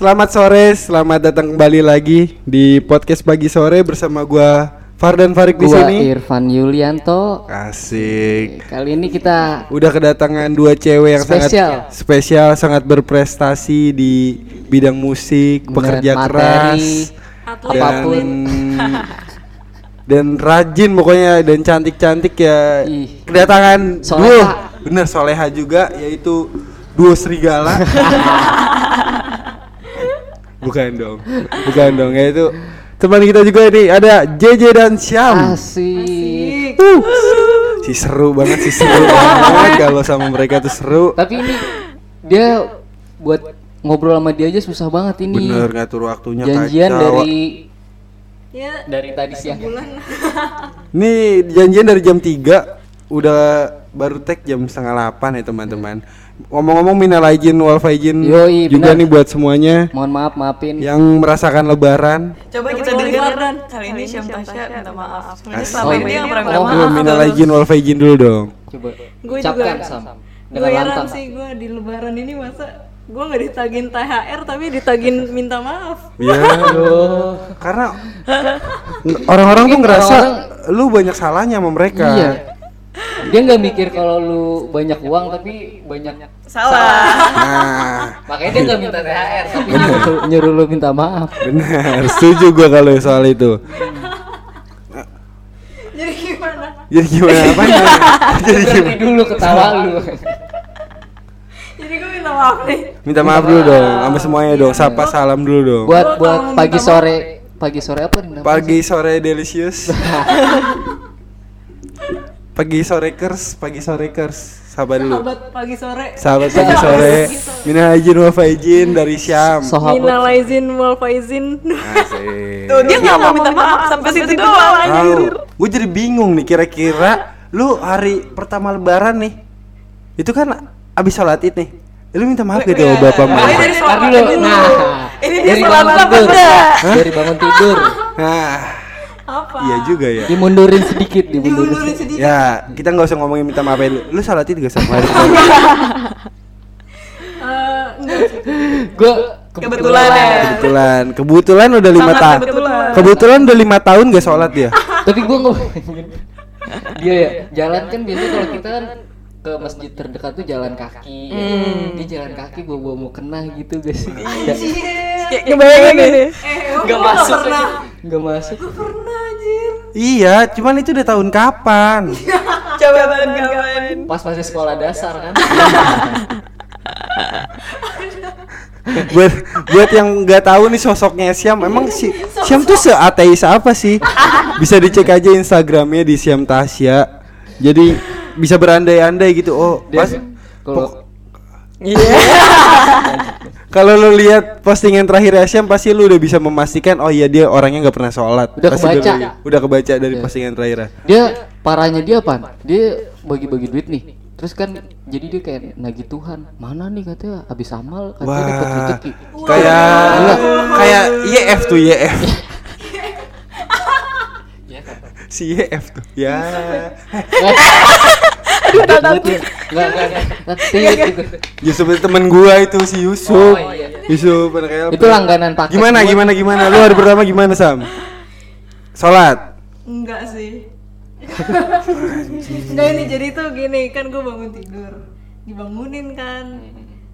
Selamat sore, selamat datang kembali lagi di podcast pagi sore bersama gua Fardan Farik di Gua sini. Irfan Yulianto. Asik. Kali ini kita Udah kedatangan dua cewek yang Spesial. sangat spesial, sangat berprestasi di bidang musik, pekerja materi, keras, dan apa pun. dan rajin pokoknya dan cantik-cantik ya. Ih. Kedatangan Soleha. duo, bener soleha juga yaitu duo serigala. bukan dong, bukan dong yaitu teman kita juga ini ada JJ dan Syam. asik. Uh, si seru banget sih seru banget kalau sama mereka tuh seru. Tapi ini dia buat ngobrol sama dia aja susah banget ini. Bener ngatur waktunya Janjian kacau. dari Ya, dari tadi siang. Nih janjian dari jam 3 udah baru tag jam setengah 8 ya teman-teman. Ngomong-ngomong minal aijin wal faizin Yoi, juga benar. nih buat semuanya Mohon maaf maafin. yang merasakan lebaran. coba kita dengar dan kali ini Syam Tasya minta maaf. Sebenarnya selama ini dia nggak pernah minta Oh, maaf. Minal aijin wal faizin dulu dong. Coba Gue juga. Sam. Gue heran lantang. sih gue di lebaran ini masa gue nggak ditagin THR tapi ditagin minta maaf. Ya, Aduh. karena orang-orang tuh ngerasa lu banyak salahnya sama mereka. Iya. Dia nggak mikir kalau lu banyak uang tapi banyak Salah. Nah, makanya dia nggak minta THR tapi nyuruh, nyuruh lu minta maaf. benar. Setuju gua kalau soal itu. Jadi gimana? Jadi gimana apa Jadi gimana? dulu ketawa lu. Jadi gue minta maaf nih. Minta maaf dulu dong, sama semuanya dong. Sapa salam dulu dong. buat buat pagi sore pagi sore apa? Pagi sore delicious. pagi sore kers, pagi sore kers. Sabar dulu. Sahabat pagi sore. Sahabat pagi sore. Minal aijin wa faizin dari Syam. Sahabat. Minal aizin wal faizin. Tuh dia nggak mau minta maaf sampai situ doang. Tahu. Gue jadi bingung nih kira-kira lu hari pertama lebaran nih. Itu kan abis sholat id nih. Lu minta maaf gak sama bapak mama? dari Ntar sholat dulu. dulu. Nah, Ini dia dari sholat apa tidur. Dari bangun tidur. Nah, Apa? iya juga ya. Dimundurin sedikit, dimundurin Diundurin sedikit. sedikit. Ya, kita nggak usah ngomongin minta maaf lu. Lu id gak sama hari Eh. Gua Kebetulan ya. Kebetulan, kebetulan udah lima tahun. kebetulan. Kebetulan udah lima tahun gak sholat ya. Tapi gua nggak Dia ya, jalan kan biasanya kalau kita kan ke masjid terdekat tuh jalan kaki. ya. Dia jalan kaki bawa-bawa mau kena gitu guys. Kayak ngebayangin nih. Eh, Gak gua masuk. pernah. Gak masuk. Iya, cuman itu udah tahun kapan? Coba kawan-kawan. Pas masih sekolah dasar kan. buat buat yang nggak tahu nih sosoknya Siam, emang si Siam tuh seateis apa sih? Bisa dicek aja Instagramnya di Siam Tasya. Jadi bisa berandai-andai gitu. Oh, Dia pas kalau kalau lu lihat postingan terakhir Siam pasti lu udah bisa memastikan oh iya dia orangnya nggak pernah sholat. Udah Pasti kebaca. Udah, udah kebaca dari Iya. postingan terakhir. dia parahnya dia apa? Dia bagi-bagi duit nih. Terus kan jadi dia kayak nagih Tuhan. Mana nih katanya habis amal katanya dapat rezeki. kayak kayak YF tuh YF. si YF tuh. Ya. Aduh, Enggak, enggak, enggak. Tit, gitu. Yusuf itu temen gua itu si Yusuf. Oh, iya. Yusuf anak. Itu langganan paket. Gimana gimana gimana? Lu hari pertama gimana Sam? Salat. Enggak sih. Enggak ini jadi tuh gini kan gue bangun tidur dibangunin kan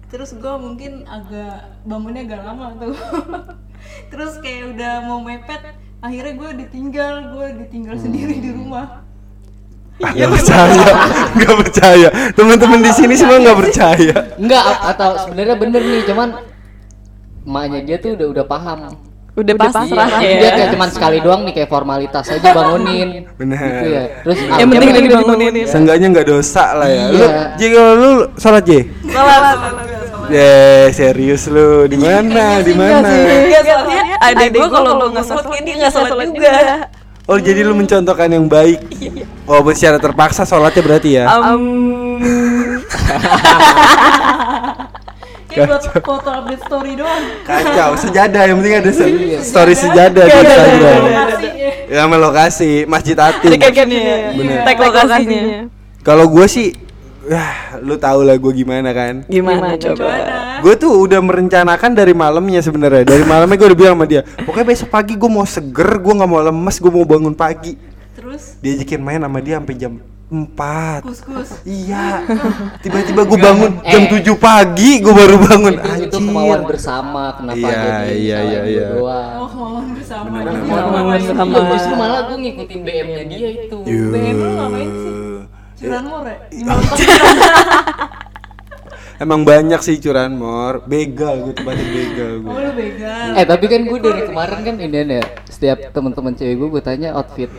terus gue mungkin agak bangunnya agak lama tuh terus kayak udah mau mepet akhirnya gue ditinggal gue ditinggal sendiri di rumah Ah, Gak percaya, gak percaya. Teman-teman di sini semua gak percaya. Enggak a- atau sebenarnya bener nih, cuman emaknya dia tuh udah udah paham. Udah pasrah Iya, ya. Dia kayak cuman sekali doang nih kayak formalitas aja bangunin. Bener. Gitu ya. Terus Yang akhirnya- penting udah dibangunin. Seenggaknya gak dosa lah ya. Lu, Iya. Ji kalau lu salat Ji? salah Ya serius lu di mana? Di mana? Enggak soalnya adek gue kalau lu nggak sholat dia nggak sholat juga Oh jadi lu mencontohkan yang baik. Oh secara terpaksa sholatnya berarti ya? Um, kayak buat foto update story doang Kacau, sejadah yang penting ada se- Iya. story sejadah di Gak ada Instagram. ya. Ya sama lokasi Masjid Atin. Ada captionnya. Bener. Tag lokasinya. Kalau gue sih Wah, lu tau lah gue gimana kan? Gimana coba? Gimana? Gue tuh udah merencanakan dari malamnya sebenarnya. Dari malamnya gue udah bilang sama dia, pokoknya besok pagi gue mau seger, gue nggak mau lemes, gue mau bangun pagi. Terus Diajakin main sama dia sampai jam 4 kus-kus. Iya. Tiba-tiba gue bangun jam Eh. 7 pagi, gue baru bangun. itu, itu Anjir. kemauan bersama kenapa Iya, jadi iya, iya, iya. doang. Oh, kemauan bersama. Jadi Kemauan ngapain? bersama. Iya, justru malah gue ngikutin BM-nya dia itu. Yuh. BM lu ngapain sih? Curanmor ya? Iya. Emang banyak sih curanmor, begal gue tempatnya begal gue. Oh lu begal. Eh tapi kan gue dari kemarin kan ini ya setiap teman-teman cewek gue gue tanya outfit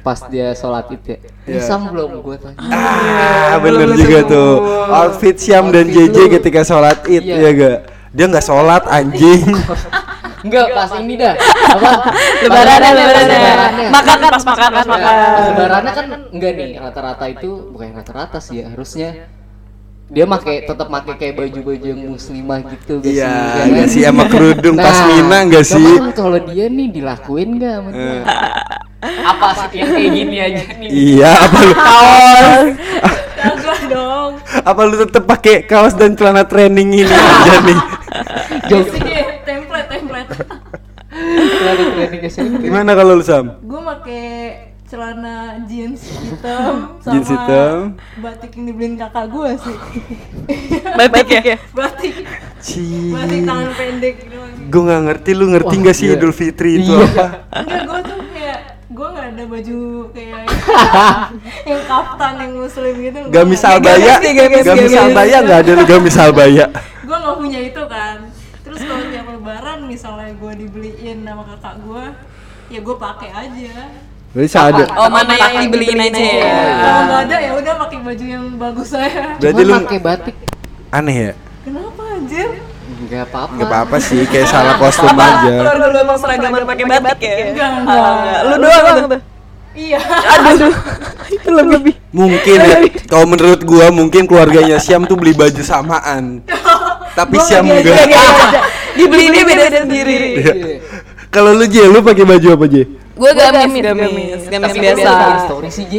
pas dia sholat id ya. Iya. Isam belum gue tanya. Ah, belum bener juga tuh. Outfit Syam dan JJ ketika sholat id, Iya. ya gak? Dia nggak sholat anjing. Enggak pas ini dah. Apa? Lebarannya, lebarannya. Makan pas makan pas Pas makan. lebarannya kan enggak nih rata-rata itu bukan rata-rata sih ya harusnya dia make tetap make kayak baju-baju yang muslimah gitu gak Iya, sih? Ya nggak kan? sih sama kerudung pas mina nggak sih? kalau dia nih dilakuin nggak sama dia? Eh. Apa sih yang kayak gini aja nih? Iya, apa lu? Kagak dong. Apa lu tetep pakai kaos dan celana training ini aja nih? Jauh. Dari training ke sini. Gimana kalau lu Sam? Gue make celana jeans hitam sama Jeans hitam. batik yang dibeliin kakak gue sih. Batik ya? batik Ci. batik tangan pendek gitu. Gue nggak ngerti, lu ngerti Wah, nggak sih iya. Idul Fitri itu Iya. apa? Enggak, gue tuh kayak gue nggak ada baju kayak yang kaftan yang muslim gitu. Gamis albaya, Gamis albaya nggak ada lu gamis albaya. Gue nggak punya itu kan. Terus kalau tiap lebaran misalnya gue dibeliin sama kakak gue, ya gue pakai aja. Berarti ada. Oh mana yang dibeliin aja ya? Kalau nggak ada ya udah pakai baju yang bagus saya. Berarti lu pakai batik aneh ya? Kenapa anjir? nggak apa-apa. Nggak apa-apa sih, kayak salah kostum aja. keluarga lu emang seragaman pakai batik ya? Enggak, Ah, enggak. enggak. Lu doang tuh. Iya. Aduh. Itu lebih. Mungkin ya, kalau menurut gua mungkin keluarganya Siam tuh beli baju samaan. Tapi Gua Siam nggak enggak. diajarin. Dibeliinnya beda sendiri. Iya. Kalau lu J, lu pakai baju apa J? Gue gamis, gamis, gamis Tapi biasa. gua bikin story sih J.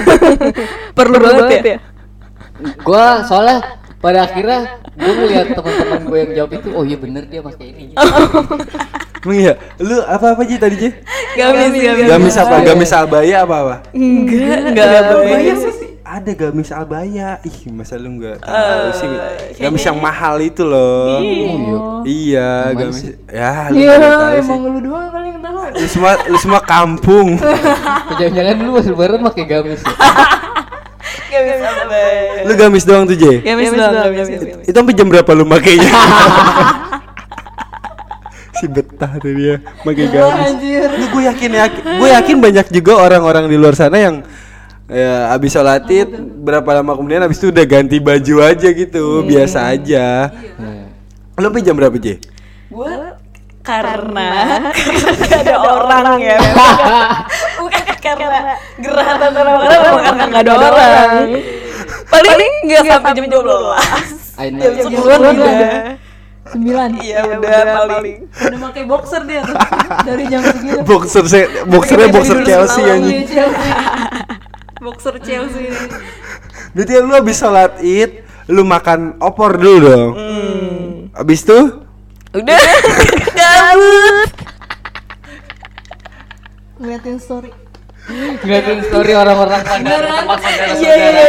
Perlu banget ya? Gua soalnya pada akhirnya gue ngeliat teman-teman gue yang jawab itu, oh iya bener dia pakai ini. Emang iya? Lu apa apa J tadi J? Gamis, gamis. Gamis apa? Gamis albaya apa apa? Enggak, enggak Albaya sih. Ada gamis albaya. Ih, masa lu enggak tahu sih? Gamis yang mahal itu loh. Oh, Iya, Gimana gamis. sih? Ya, lu Iya, sih. emang lu doang kali yang tahu. Lu semua lu semua kampung. Jangan-jangan lu pas lebaran pakai gamis. ya? Gamis apa? lu gamis doang tuh J? Gamis doang, gamis. gamis. Itu sampai jam berapa lu makainya? si betah tuh dia pakai gamis. Lu gue yakin yakin gue yakin banyak juga orang-orang di luar sana yang ya abis sholat id berapa lama kemudian abis itu udah ganti baju aja gitu biasa aja. Nah, lu sampai jam berapa J? Gue karena gak ada orang ya. Bukan karena gerah atau karena bukan karena gak ada orang. Paling nggak sampai jam 12 I know. jam Jam 10 10 udah Sembilan. iya udah paling Udah pakai boxer dia tuh dari jam segitu. boxer se boxernya boxer Chelsea Iya, Chelsea. boxer Chelsea. berarti lu abis sholat id lu makan opor dulu dong abis itu udah kabut Ngeliatin story. Ngeliatin story orang-orang pada tempat iya iya saudara-saudara.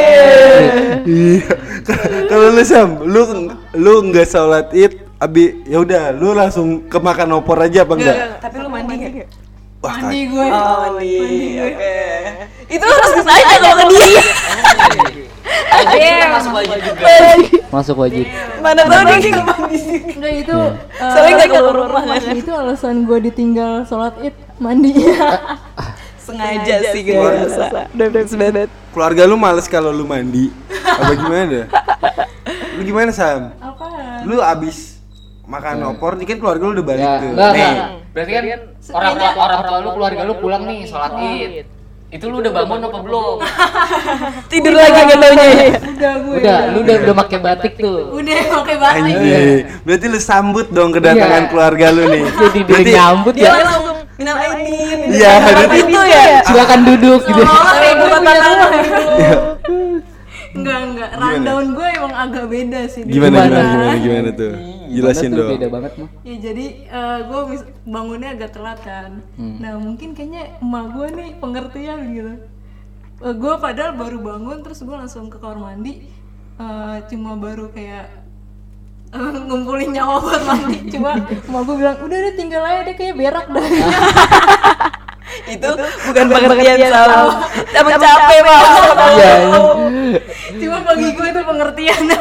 Iya. Kalau lu Sam, lu lu nggak sholat id, abi ya udah, lu langsung ke makan opor aja apa enggak? tapi lu mandi gak? Wah, Mandi gue. Oh mandi, oke itu harus ditanya kalau ke dia Aja kita masuk wajib juga. Masuk wajib. mana tahu dia nggak mandi sih Enggak itu. eh, Soalnya nggak keluar rumah kan Itu alasan gue ditinggal sholat id mandinya. sengaja sih gue rasa udah udah sebenet keluarga lu males kalau lu mandi. Apa gimana? Lu gimana Sam? Apaan? Lu abis makan opor, ini kan keluarga lu udah balik Ya, tuh. enggak, Nih. Berarti kan orang tua orang tua lu keluarga lu pulang nih sholat Id. Itu lu udah bangun apa belum? tidur lagi gak taunya ya Udah gue. Udah, lu udah udah pakai batik tuh. Udah pakai batik. Anjir. Berarti lu sambut dong kedatangan Iya. keluarga lu nih. Jadi dia Berarti nyambut dia ya. langsung minal aidin Iya, itu ya Silakan duduk gitu. Oh, kayak gue punya rumah. rundown gue emang agak beda sih di Gimana gimana gimana gimana tuh? Gimana Jelasin tuh, dong. Beda banget mah. Ya jadi gue bangunnya agak telat kan. Nah mungkin kayaknya emak gue nih pengertian gitu. gue padahal baru bangun terus gue langsung ke kamar mandi. eh, cuma baru kayak eh, ngumpulin nyawa buat mandi. Cuma emak gue bilang udah deh tinggal aja deh kayak berak dah. itu bukan pengertian sama sama capek pak Iya. cuma bagi gue itu pengertian.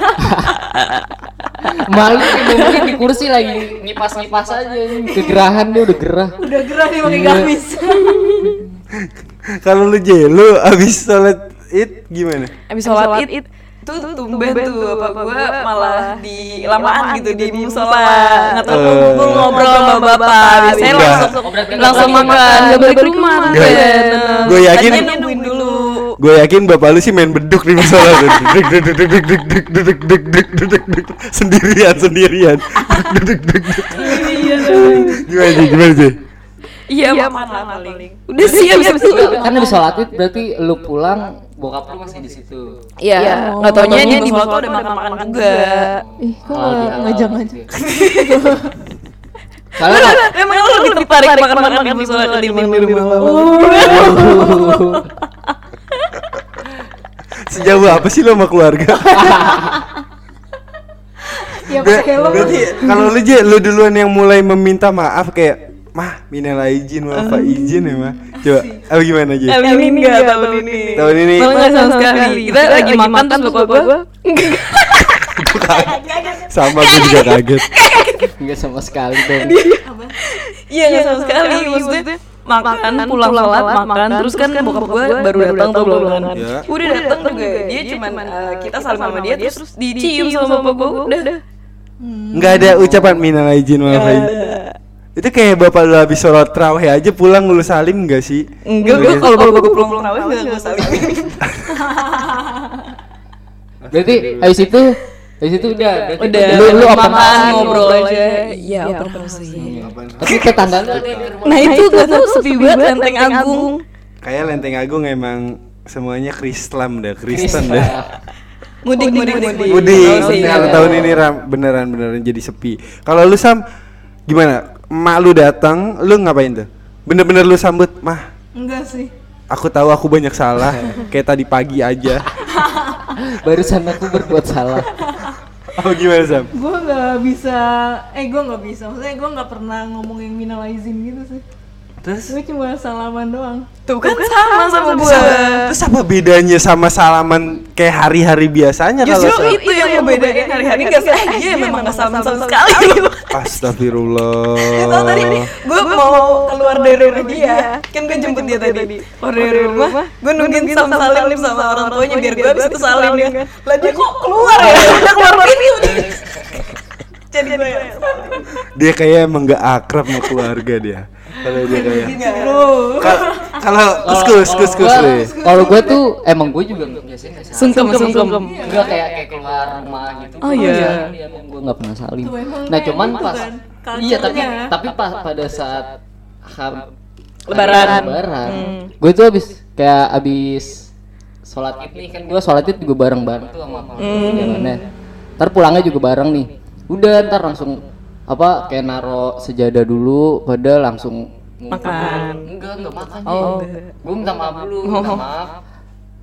Malu mungkin di kursi lagi ngipas-ngipas aja ini. Kegerahan dia udah gerah. udah gerah nih pakai Iya. gamis. Kalau lu J, lu abis sholat id gimana? abis sholat id tuh tumben tuh apa gua malah di lamaan gitu di musola nggak tahu Eh. ngumpul ngobrol sama bapak biasanya Enggak. langsung langsung makan nggak balik rumah Enggak. tumben. Gua yakin- Tadinya nungguin dulu Gue yakin bapak lu sih main beduk di musola sendirian sendirian. Gimana Ji? Gimana Ji? Iya makan lah paling udah sih abis itu Kan habis sholat id berarti lu pulang bokap lu masih di situ. iya nggak taunya dia di tuh udah makan makan juga Ih, kok di alam ngajak-ngajak. gitu. Soalnya emang lu lebih tertarik makan makan di ketimbang di rumah Sejauh apa sih lo sama keluarga? Ya Ber-. Berarti kalau lu J, lu duluan yang mulai meminta maaf kayak Mah, minal izin, maaf Pak, izin ya mah. Coba, apa gimana J? tahun ini enggak tahun ini. Tahun ini. Malah nggak sama sekali. kita lagi makan terus bapak gua. sama gue juga kaget. enggak. Sama sekali dong. Iya nggak sama sekali maksudnya makan pulang sholat makan terus kan bokap gue baru datang tuh belum kan udah datang juga. Dia cuman eh, kita saling sama dia terus dicium sama bapak gue udah udah. Enggak ada ucapan minal izin, maaf izin. Itu kayak bapak lu habis sholat terawih aja pulang lu salim enggak sih? enggak gue kalau bapak gue pulang pulang rawat nggak gue saling Berarti habis itu habis itu udah udah. lu lu apa makan ngobrol aja. iya open house sih Tapi tetangga lu nah itu gue tuh sepi banget lenteng agung. Kayak Lenteng Agung emang semuanya Krislam dah, Kristen dah. mudik mudik mudik Mudik, Oh, kalau tahun ini ram, beneran beneran jadi sepi. Kalau lu Sam gimana? Mak lu datang, lu ngapain tuh? Bener-bener lu sambut, mah. Enggak sih. Aku tahu aku banyak salah, kayak tadi pagi aja. Barusan aku berbuat salah. Oh gimana Sam? Gue nggak bisa. Eh gue nggak bisa. Maksudnya gue nggak pernah ngomong yang minal izin gitu sih. Terus? Gue cuma salaman doang. tuh kan sama sama gue Terus apa bedanya sama salaman kayak hari-hari biasanya kalau justru Sam? itu yang ngebedain hari-hari nggak sih dia memang nggak sama sama sekali. Astagfirullah. Tahu tadi gue mau keluar dari rumah dia, kan gue jemput dia tadi. Keluar dari rumah, gue nungguin sam salim sama orang tuanya biar gue abis itu salim kan. Lah dia kok keluar ya? Udah keluar pintu. Jadi Dia kayak emang gak akrab sama keluarga dia. Kalau dia kayak Bro. Kal- kalau kus kus kus kus gua- deh. Kalau gue tuh emang gue juga nggak biasanya sungkem sungkem. Enggak kayak kayak keluar rumah gitu. Oh, iya. Iya, emang gue nggak pernah salim. Nah, cuman gitu pas kan, Iya, tapi tapi pas pada saat ham- Lebaran. lebaran. Hmm. Gue tuh abis kayak abis sholat id nih kan gue sholat id juga bareng-bareng tuh sama mama Hmm. gimana. Ntar pulangnya juga bareng nih. Udah ntar langsung apa kayak naro sejadah dulu pada langsung. Makan. Enggak, enggak makan. Oh, Gue minta maaf dulu, minta maaf.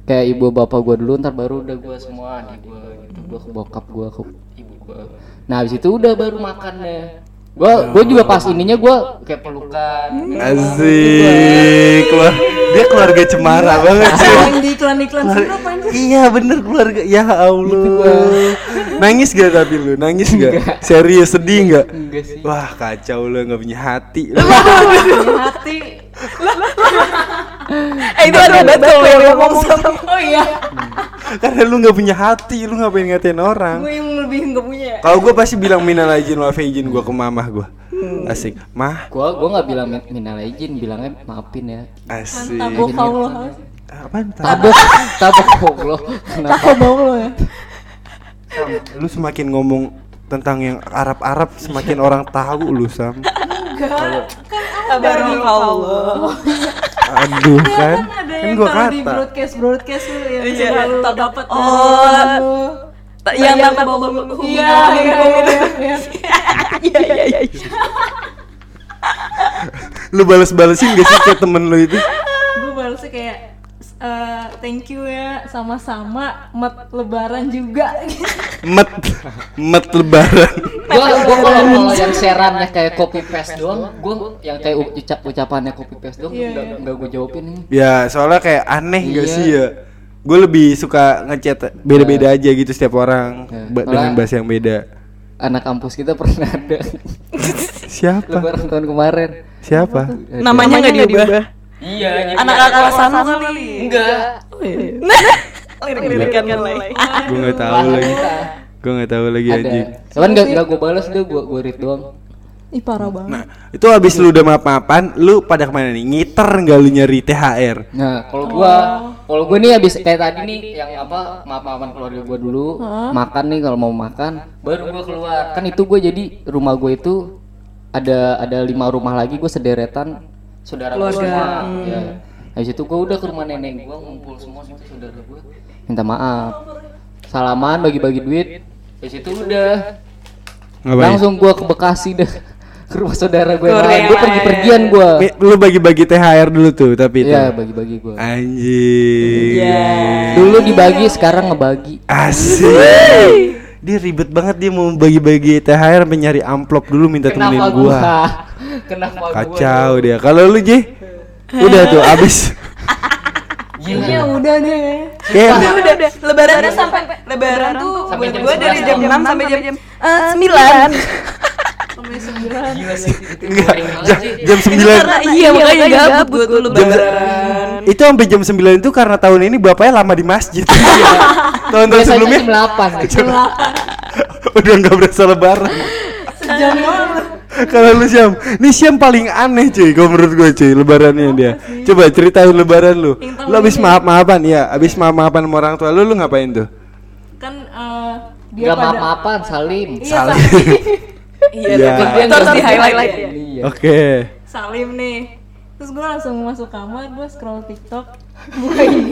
Kayak ibu bapak gue dulu, ntar baru udah gue semua adik gue gitu. Gue ke bokap gue, ke ibu gue. Nah habis itu udah baru makan deh. Gue gue juga pas ininya gue kayak pelukan. Asik. Keluar, dia keluarga cemara banget sih. Yang di iklan-iklan sirup anjir. Iya bener keluarga. Ya Allah. Nangis gak tapi lu? Nangis gak? Serius sedih gak? Enggak sih. Wah kacau lu nggak punya hati. lu. Punya hati. Eh itu ada betul yang ngomong sama. Oh iya. Karena lu nggak punya hati, lu ngapain ngatain orang? Gue yang lebih nggak punya. Kalau gue pasti bilang minal izin wal faizin gue ke mamah gue. Asik. Mah, Gue gue nggak bilang min- minal izin, bilangnya maafin ya. asik. Tabok Allah. Apaan? Tab- Tabok, tabok Allah. Bau lo ya. Lu semakin ngomong tentang yang Arab-Arab semakin orang tahu lu Sam. Enggak. Kabar Allah. Aduh kan. Kan yang gua taruh di kata. broadcast broadcast lu yang Iya, selalu tak- dapat Oh. lu. yang tanpa bau Iya, iya, iya. iya iya iya Lu bales-balesin gak sih ke temen lu itu? Gue balesnya kayak eh, thank you ya sama-sama. Mat lebaran juga. Met Met lebaran. Gua gua kalau yang serannya kayak copy paste doang gua yang kayak ucap ucapannya copy paste doang Iya, nggak iya. gua jawabin Ya soalnya kayak aneh gak Iya. sih ya? Gue lebih suka ngechat beda-beda aja gitu setiap orang Iya. Soalnya- Dengan bahasa yang beda. anak kampus kita pernah ada. Siapa? lebaran tahun kemarin. Siapa? namanya nggak diubah iya anak kelasan lu kali. enggak lirik-lirikan mulai. Gue gak tahu lagi. Gue gak tahu lagi anjing. Cuman nggak nggak gua balas deh gua gua read doang. Ih parah banget. Nah itu abis lu udah maaf-maafan Lu pada ke mana nih? Ngiter nggak lu nyari THR? Nah, kalau gua, kalau gua nih habis kayak tadi nih yang apa maaf-maafan keluarga gua dulu, makan nih kalau mau makan, baru gua keluar. Kan itu gua jadi rumah gua itu ada ada lima rumah lagi gua sederetan saudara Keluarga, semua. Ya. Habis itu gua udah ke rumah nenek gua ngumpul semua situ saudara gua. Minta maaf. Salaman bagi-bagi duit. Habis itu udah Ngapain? langsung gua ke Bekasi deh. Ke rumah saudara gue. Gue pergi-pergian gua. Mi- Lu bagi-bagi THR dulu tuh tapi itu Iya, bagi-bagi gua. Anjing Iya. Dulu dibagi, sekarang ngebagi. Asik Dia ribet banget dia mau bagi-bagi THR sampai nyari amplop dulu minta temenin Kenapa gua. gua? Kenapa gua? Kacau dia. Kalau lu Ji? Udah tuh abis. Gila. ya udah deh Kayak udah udah udah lebaran sampai lebaran tuh Sampai jam gua dari 11 jam doang. 6 sampai jam jam eh, 9 sembilan Gila sih. Itu jam, 9 karena iya makanya gabut gua lebaran itu sampai jam 9 itu karena tahun ini bapaknya lama di masjid. Tahun-tahun sebelumnya jam 8. jam udah nggak berasa lebaran. sejam doang Kalau lu Syam, nih Syam paling aneh cuy kalau menurut gue cuy lebarannya dia. Coba ceritain lebaran lu. Lu abis ini. maaf-maafan ya, abis maaf-maafan sama orang tua lu lu ngapain tuh? kan eh, dia Gak pada maaf-maafan, Salim. iya Salim. Iya Iya. Dia itu harus di highlight ya Iya. Oke. Salim nih terus gue langsung masuk kamar gue scroll TikTok buka IG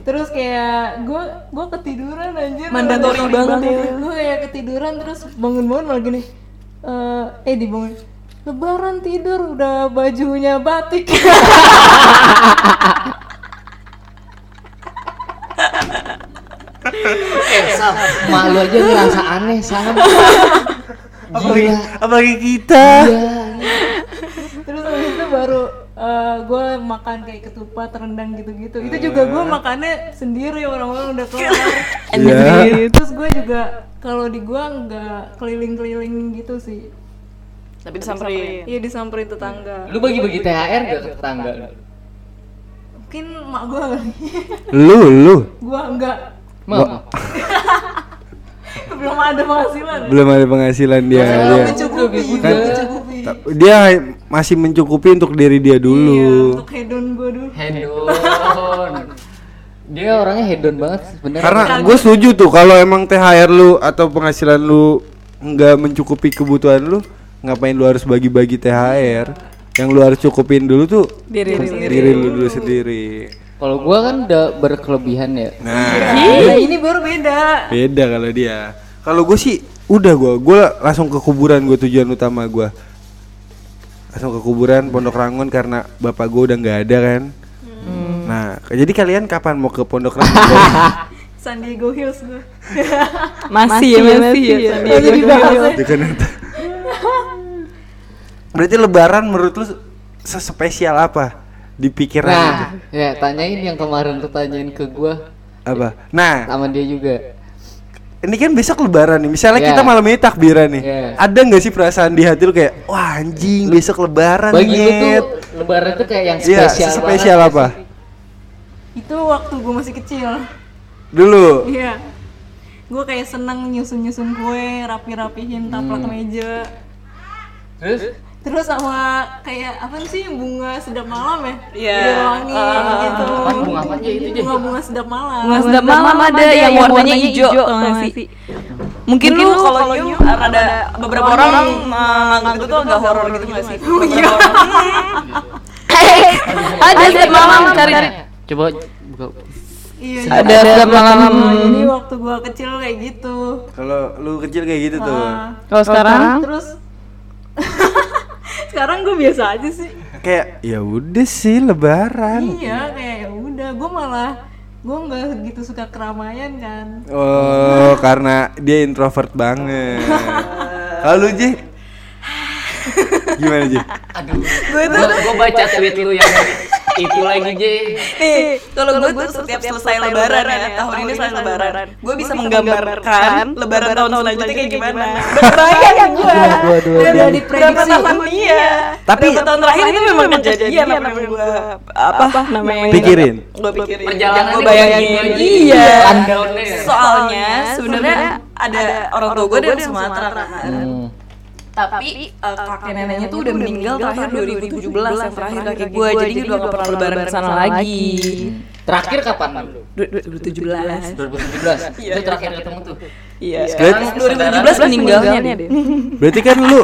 terus kayak gue gue ketiduran anjir Mandatory banget ya. gue kayak ketiduran terus bangun-bangun malah gini eh eh dibangun lebaran tidur udah bajunya batik Eh, Sam, mak lu aja ngerasa aneh, Sam. Apalagi, Gila. apalagi kita. Iya. terus habis itu baru gue makan kayak ketupat rendang gitu-gitu. Itu juga gue makannya sendiri orang-orang udah kelar Iya. terus gue juga kalau di gue nggak keliling-keliling gitu sih. Tapi disamperin. Iya disamperin tetangga. Lu bagi-bagi THR gak ke tetangga? mungkin mak gue kali. Lu lu. Gue enggak Mau? Belum ada penghasilan belum ada penghasilan dia. Belum Dia, mencukupi Kan- mencukupi dia masih mencukupi untuk diri dia iya, dulu. untuk hedon gue dulu Hedon. Dia orangnya hedon banget sebenarnya. Karena gue setuju tuh kalau emang THR lu atau penghasilan lu nggak mencukupi kebutuhan lu, ngapain lu harus bagi-bagi THR? Yang lu harus cukupin dulu tuh diri sendiri diri lu dulu sendiri. kalau gua kan udah berkelebihan ya. Nah, Nah, ini baru beda beda kalau dia. Kalau gue sih udah gue, gue langsung ke kuburan gue tujuan utama gue. Langsung ke kuburan Pondok Rangon karena bapak gue udah nggak ada kan. Nah, jadi kalian kapan mau ke Pondok Rangon? San Diego Hills gue masih ya masih ya Masih dibahas ya. Di Jakarta. Berarti lebaran menurut lu sespesial apa di pikiran itu? Nah, ya tanyain yang kemarin lu tanyain ke gua Apa? Nah, sama dia juga. Ini kan besok lebaran nih. Misalnya Iya. kita malam ini takbiran nih. Iya. Ada nggak sih perasaan di hati lu kayak, wah anjing besok lebaran Bagi lu nyet." tuh lebaran tuh kayak yang Iya, spesial. spesial banget apa? itu waktu gue masih kecil Dulu. iya gue kayak seneng nyusun-nyusun kue rapi-rapihin taplak meja Terus terus sama kayak apa sih bunga sedap malam ya Iya. Biar wangi gitu Apa bunga apa aja itu, Jay? bunga bunga sedap malam Bunga sedap malam ada yang warnanya hijau tau gak sih? Mungkin lu kalau nyium ada beberapa orang menganggap itu tuh agak horor gitu gak sih? Iya. Ada sedap malam cari. Coba buka. Iya, Ada setiap malam. Jadi waktu gua kecil kayak gitu. Kalau lu kecil kayak gitu tuh. Ah, Kalau sekarang terus sekarang gue biasa aja sih. Kayak ya udah sih lebaran. Iya, kayak ya udah. Gue malah gue nggak gitu suka keramaian kan. Oh, karena dia introvert banget. Kalau Ji? Gimana Ji? Aduh, gue baca tweet lu yang itu lagi J. Nih, kalau gue tuh setiap selesai lebaran ya, tahun ini selesai lebaran, gue bisa menggambarkan lebaran tahun selanjutnya kayak gimana. Kan gue. Udah diprediksi. Iya. Tapi- tahun terakhir itu memang kejadian apa yang gue apa namanya? Pikirin. Gue pikirin. Perjalanan gue bayangin. Iya. Rundown-nya ya. Soalnya sebenarnya ada orang tua gue dari Sumatera kan. Tapi eh, kakek neneknya tuh udah meninggal terakhir 2017 yang terakhir kakek gue jadi dia udah gak pernah lebaran ke sana lagi. Terakhir kapan lu? 2017. 2017. Itu terakhir ketemu tuh. Iya. Sekarang 2017 meninggalnya deh. berarti kan lu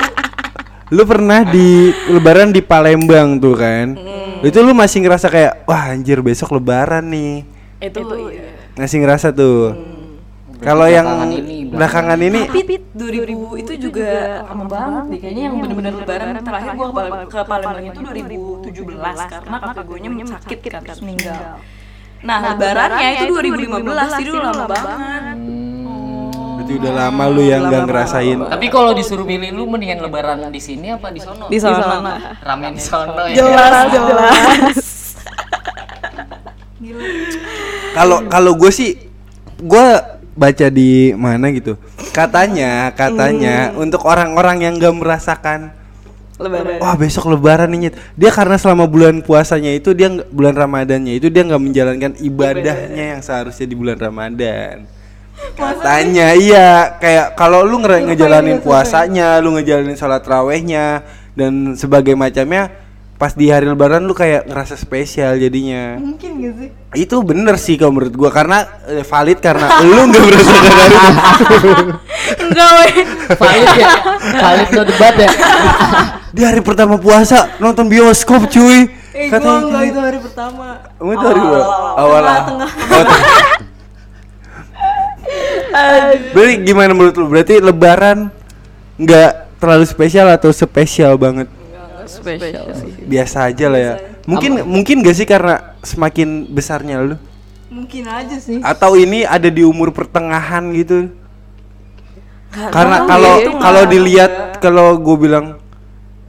lu pernah di lebaran di Palembang tuh kan? Itu lu masih ngerasa kayak wah anjir besok lebaran nih. Itu iya. Masih ngerasa tuh. Kalau yang Belakangan ini, belakangan ini Tapi 2000 itu juga lama banget deh kayaknya yang bener-bener lebaran terakhir gua ke, Pal- ke Palembang itu 2017 karena kakek gue nya sakit kan terus meninggal. Nah, lebarannya itu 2015 jadi udah lama banget. berarti udah lama lu yang nggak ngerasain. Tapi kalau disuruh milih lu mendingan lebaran di sini apa di sono? Di sana. Ramen di sono ya. Jelas, jelas. Kalau kalau gue sih gue baca di mana gitu. Katanya katanya untuk orang-orang yang nggak merasakan Lebaran. Wah besok lebaran nih Nyet. Dia karena selama bulan puasanya itu dia bulan Ramadannya itu dia nggak menjalankan ibadahnya yang seharusnya di bulan Ramadan. Katanya iya kayak kalau lu ngere- ngejalanin puasanya, lu ngejalanin sholat rawehnya dan sebagai macamnya pas di hari lebaran lu kayak ngerasa spesial jadinya. Mungkin gak sih? Itu bener sih kalau menurut gua karena eh, valid karena lu nggak merasakan hari itu. Enggak, weh. Valid ya. Valid no debat ya. Di hari pertama puasa nonton bioskop cuy. Eh, Katanya enggak gitu. itu hari pertama. Kamu itu hari berapa? Awal Tengah, tengah. Oh, tengah. Berarti gimana menurut lu? Berarti lebaran nggak terlalu spesial atau spesial banget? Spesial sih. Biasa aja lah ya. Mungkin mungkin gak sih karena semakin besarnya lu? Mungkin aja sih. Atau ini ada di umur pertengahan gitu? Nggak Karena kalau ya, kalau dilihat kalau gue bilang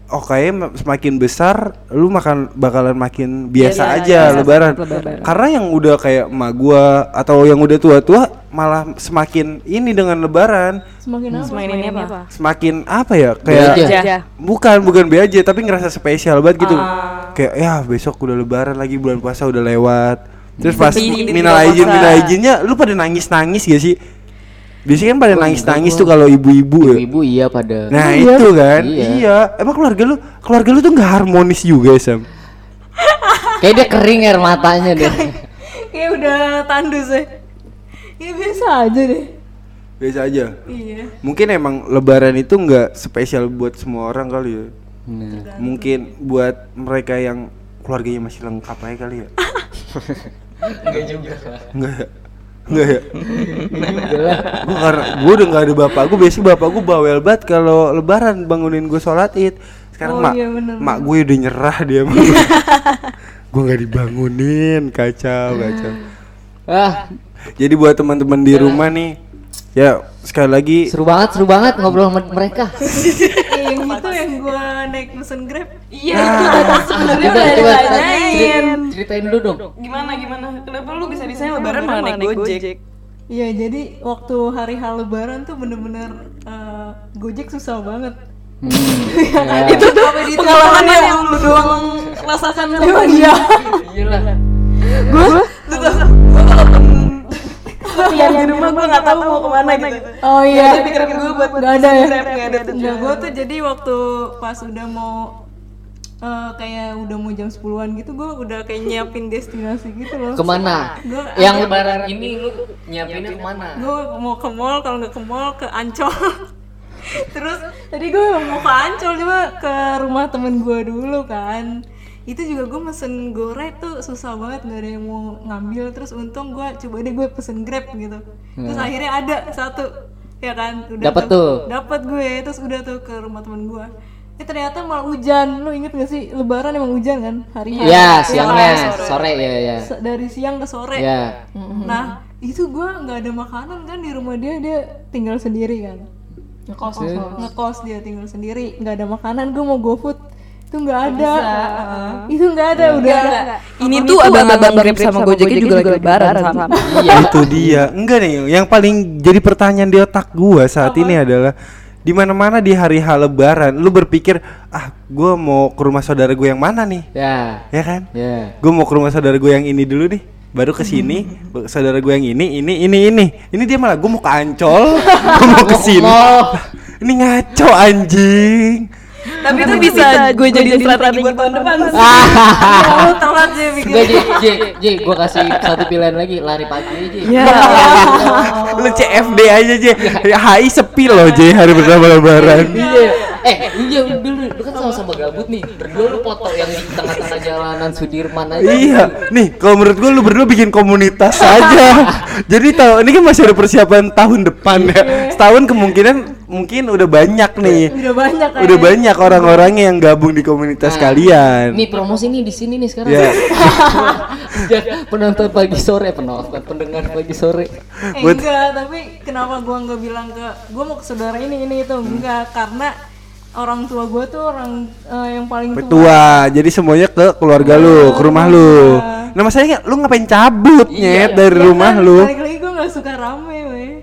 Oh kayaknya semakin besar lu makan bakalan makin biasa Iya, aja biasa, lebaran. lebaran. Karena yang udah kayak emak gua atau yang udah tua-tua malah semakin ini dengan lebaran Semakin apa? Semain ini apa? semakin apa ya kayak bukan bukan be aja tapi ngerasa spesial banget gitu. Kayak ya besok udah lebaran lagi bulan puasa udah lewat. Terus pas minal puasa. minal aijinnya lu pada nangis-nangis gak sih? Biasanya kan pada nangis-nangis tuh kalau ibu-ibu ya. Ibu iya pada. Nah itu kan, Iya. iya. Emang keluarga lu, keluarga lu tuh nggak harmonis juga Sam. Kayak dia kering air matanya deh. Kayak udah tandus ya. Ya biasa aja deh. Biasa aja. Iya. Mungkin emang Lebaran itu nggak spesial buat semua orang kali ya. Nah. Mungkin buat mereka yang keluarganya masih lengkap aja kali ya. Enggak juga. Enggak ya? Enggak ya? Gua karena gua udah nggak ada bapak gue biasanya bapak gue bawel banget kalau lebaran bangunin gue sholat id. Sekarang Oh, mak iya, bener, mak gue udah nyerah dia gue nggak dibangunin kacau kacau. Ah, jadi buat teman-teman di rumah nih ya sekali lagi seru banget, seru banget ngobrol sama mereka. Yang itu yang gua naik mesen Grab. Iya, itu tadi sebenarnya udah ditanyain. ceri- ceritain dulu dong. Gimana gimana? Kenapa lu bisa bisanya lebaran malah naik Gojek? Iya, jadi waktu hari hal lebaran tuh bener-bener eh, Gojek susah banget. Hmm, ya. Itu tuh pengalaman yang lu doang rasakan Emang iya. Iyalah. gue tuh gue kalau yang di rumah gue nggak tahu mau ke mana gitu Oh Nggak iya. ada pikiran gue buat Gak ada ya. Nggak ada gue tuh jadi waktu pas udah mau eh, kayak udah mau jam 10-an gitu gue udah kayak nyiapin destinasi gitu loh. Ke mana? Gua- Yang lebaran ini lu nyiapinnya ke mana? gue mau ke mall kalau nggak ke mall ke Ancol terus tadi gue mau ke Ancol cuma ke rumah temen gue dulu kan itu juga gue mesen goreng tuh susah banget nggak ada yang mau ngambil. Terus untung gue coba deh gue pesen grab gitu. Terus akhirnya ada satu ya kan? Udah Dapet tuh. dapat gue terus udah tuh ke rumah temen gue eh ternyata malah hujan. Lu inget gak sih? Lebaran emang hujan kan? Harinya ya siangnya. sore. Ya ya Se- dari siang ke sore. Ya nah itu gue nggak ada makanan kan di rumah dia. Dia tinggal sendiri kan? Ngekos. Ngekos dia tinggal sendiri. Nggak ada makanan. Gue mau gofood itu nggak ada. itu nggak ada udah ada. Ini tuh abang-abang Grab sama Gojek juga lagi lebaran sama. iya itu dia. Enggak nih yang paling jadi pertanyaan di otak gua saat ini adalah di mana mana di hari H lebaran lu berpikir ah gua mau ke rumah saudara gue yang mana nih? Ya. Ya kan? Ya. Gue mau ke rumah saudara gue yang ini dulu nih baru ke sini saudara gue yang ini ini ini ini. Ini dia malah gue mau ke Ancol gue mau ke sini. ini ngaco anjing Tapi itu bisa gue jadi strategi buat tahun depan. lu telat sih Enggak, J, J, J, gue kasih satu pilihan lagi, lari pagi aja. Ya. lu CFD aja J HI sepi loh J hari pertama lebaran Iya. Eh, iya udah lu, lu kan sama-sama gabut nih. Berdua lu foto yang di tengah-tengah jalanan Sudirman aja. Iya, nih kalau menurut gue lu berdua bikin komunitas aja. Jadi tahu ini kan masih ada persiapan tahun depan ya. Setahun kemungkinan mungkin udah banyak nih. udah banyak kan Udah banyak orang-orangnya yang gabung di komunitas Nah, kalian. Nih promosi nih di sini nih sekarang. Ya. Ya, penonton pagi sore, penonton pendengar pagi sore. Eh, Buat- enggak, tapi kenapa gua nggak bilang ke gua mau ke saudara ini ini itu enggak karena orang tua gua tuh orang eh, yang paling tua. Tua, jadi semuanya ke keluarga lu, ke rumah lu. Nah masalahnya lu ngapain cabut nyet dari rumah Kan lu? Balik lagi gua nggak suka rame, weh.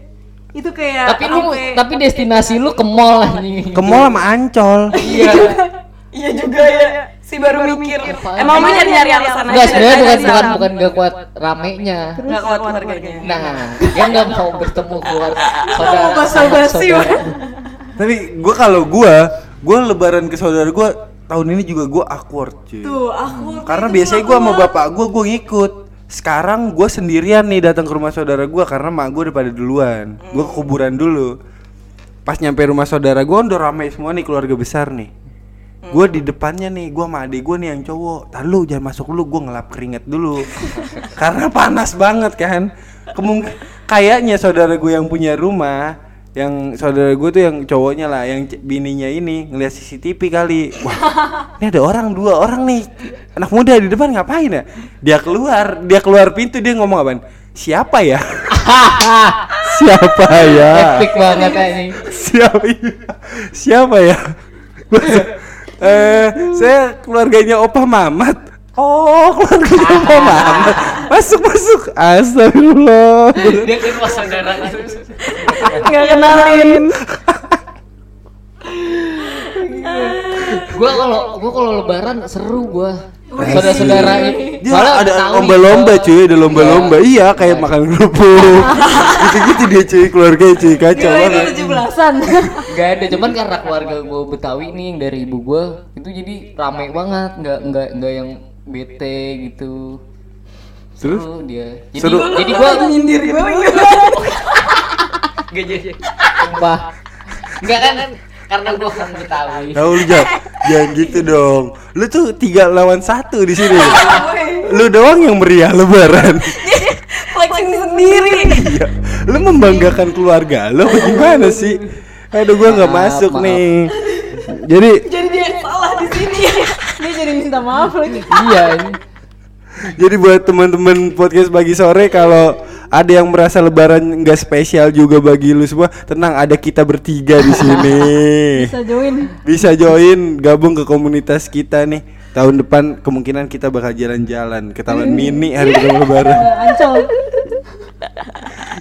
Itu kayak Tapi lu tapi destinasi lu ke mall anjing. Ke mall sama Ancol. Iya. Iya juga ya. Si baru mikir. Emang lu nyari-nyari alasan Enggak, aja. sebenarnya bukan bukan bukan gak kuat ramenya. Nggak kuat keluarganya. Nah, dia nggak mau bertemu keluarga saudara. mau basa-basi, saudara. Tapi gua kalau gua, gua lebaran ke saudara gua tahun ini juga gua awkward cuy. tuh aku Karena biasanya gua sama mau- bapak gua gua ngikut. Sekarang gua sendirian nih datang ke rumah saudara gua karena mak gua udah pada duluan. Gua ke kuburan dulu. Pas nyampe rumah saudara gua udah ramai semua nih keluarga besar nih. Gua di depannya nih, gua sama adik gua nih yang cowok. Tar lu jangan masuk dulu, gua ngelap keringet dulu. karena panas banget kan. Kemung kayaknya saudara gue yang punya rumah yang saudara gue tuh yang cowoknya lah yang bininya ini ngeliat CCTV kali. Wah ini ada orang dua orang nih. Anak muda di depan ngapain ya? Dia keluar dia keluar pintu dia ngomong apaan? Siapa ya? Siapa ya? Epic banget ini. siapa siapa ya? Eh saya keluarganya opa mamat oh keluarganya opa mamat masuk masuk. Astagfirullah. Dia kan pas saudara. Nggak kenalin. gua kalau gua kalau lebaran seru gua. Saudara-saudara ini. Soalnya ada lomba-lomba cuy ada lomba-lomba. Iya. Kayak makan kerupuk. Gitu-gitu dia cuy keluarga cuy. Kacau banget. tujuh belasan. Gak ada, cuman karena keluarga gua Betawi nih yang dari ibu gua itu jadi rame banget, nggak nggak nggak yang bete gitu. Terus? Seru dia. Jadi, Seru. jadi gua Nyindir gue. Gak jadi. Sumpah. Enggak kan karena gua kan Betawi. Tahu lu jangan, jangan gitu dong. Lu tuh tiga lawan satu di sini. lu doang yang meriah lebaran. Flexing sendiri. Iya. Lu membanggakan keluarga lu gimana sih? Aduh gua nggak masuk maaf. nih. Jadi jadi dia salah di sini dia jadi minta maaf lagi iya jadi buat teman-teman podcast pagi sore kalau ada yang merasa lebaran nggak spesial juga bagi lu semua, tenang ada kita bertiga di sini. bisa join Bisa join gabung ke komunitas kita nih. Tahun depan kemungkinan kita bakal jalan-jalan ke Taman Mini hari pertama lebaran. Ancol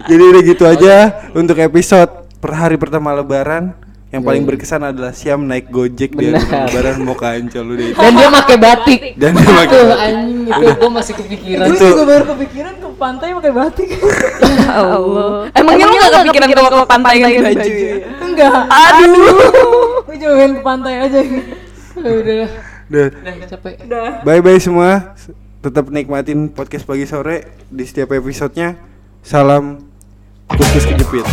Jadi udah gitu aja untuk episode per hari pertama lebaran. Yang paling berkesan adalah Siam naik Gojek di hari Benar. pertama lebaran mau ke Ancol udah itu. Dan dia pakai batik. Dan dia pakai batik. anjing itu gua masih kepikiran. gue Itu- juga baru kepikiran ke pantai pakai batik Allah. Emangnya lu nggak kepikiran kalau ke pantai ganti baju ya? enggak Aduh. gue cuma main ke pantai aja Udah, Udah. udah capek. Bye bye semua. Tetap nikmatin podcast pagi sore di setiap episodenya. Salam kus kejepit.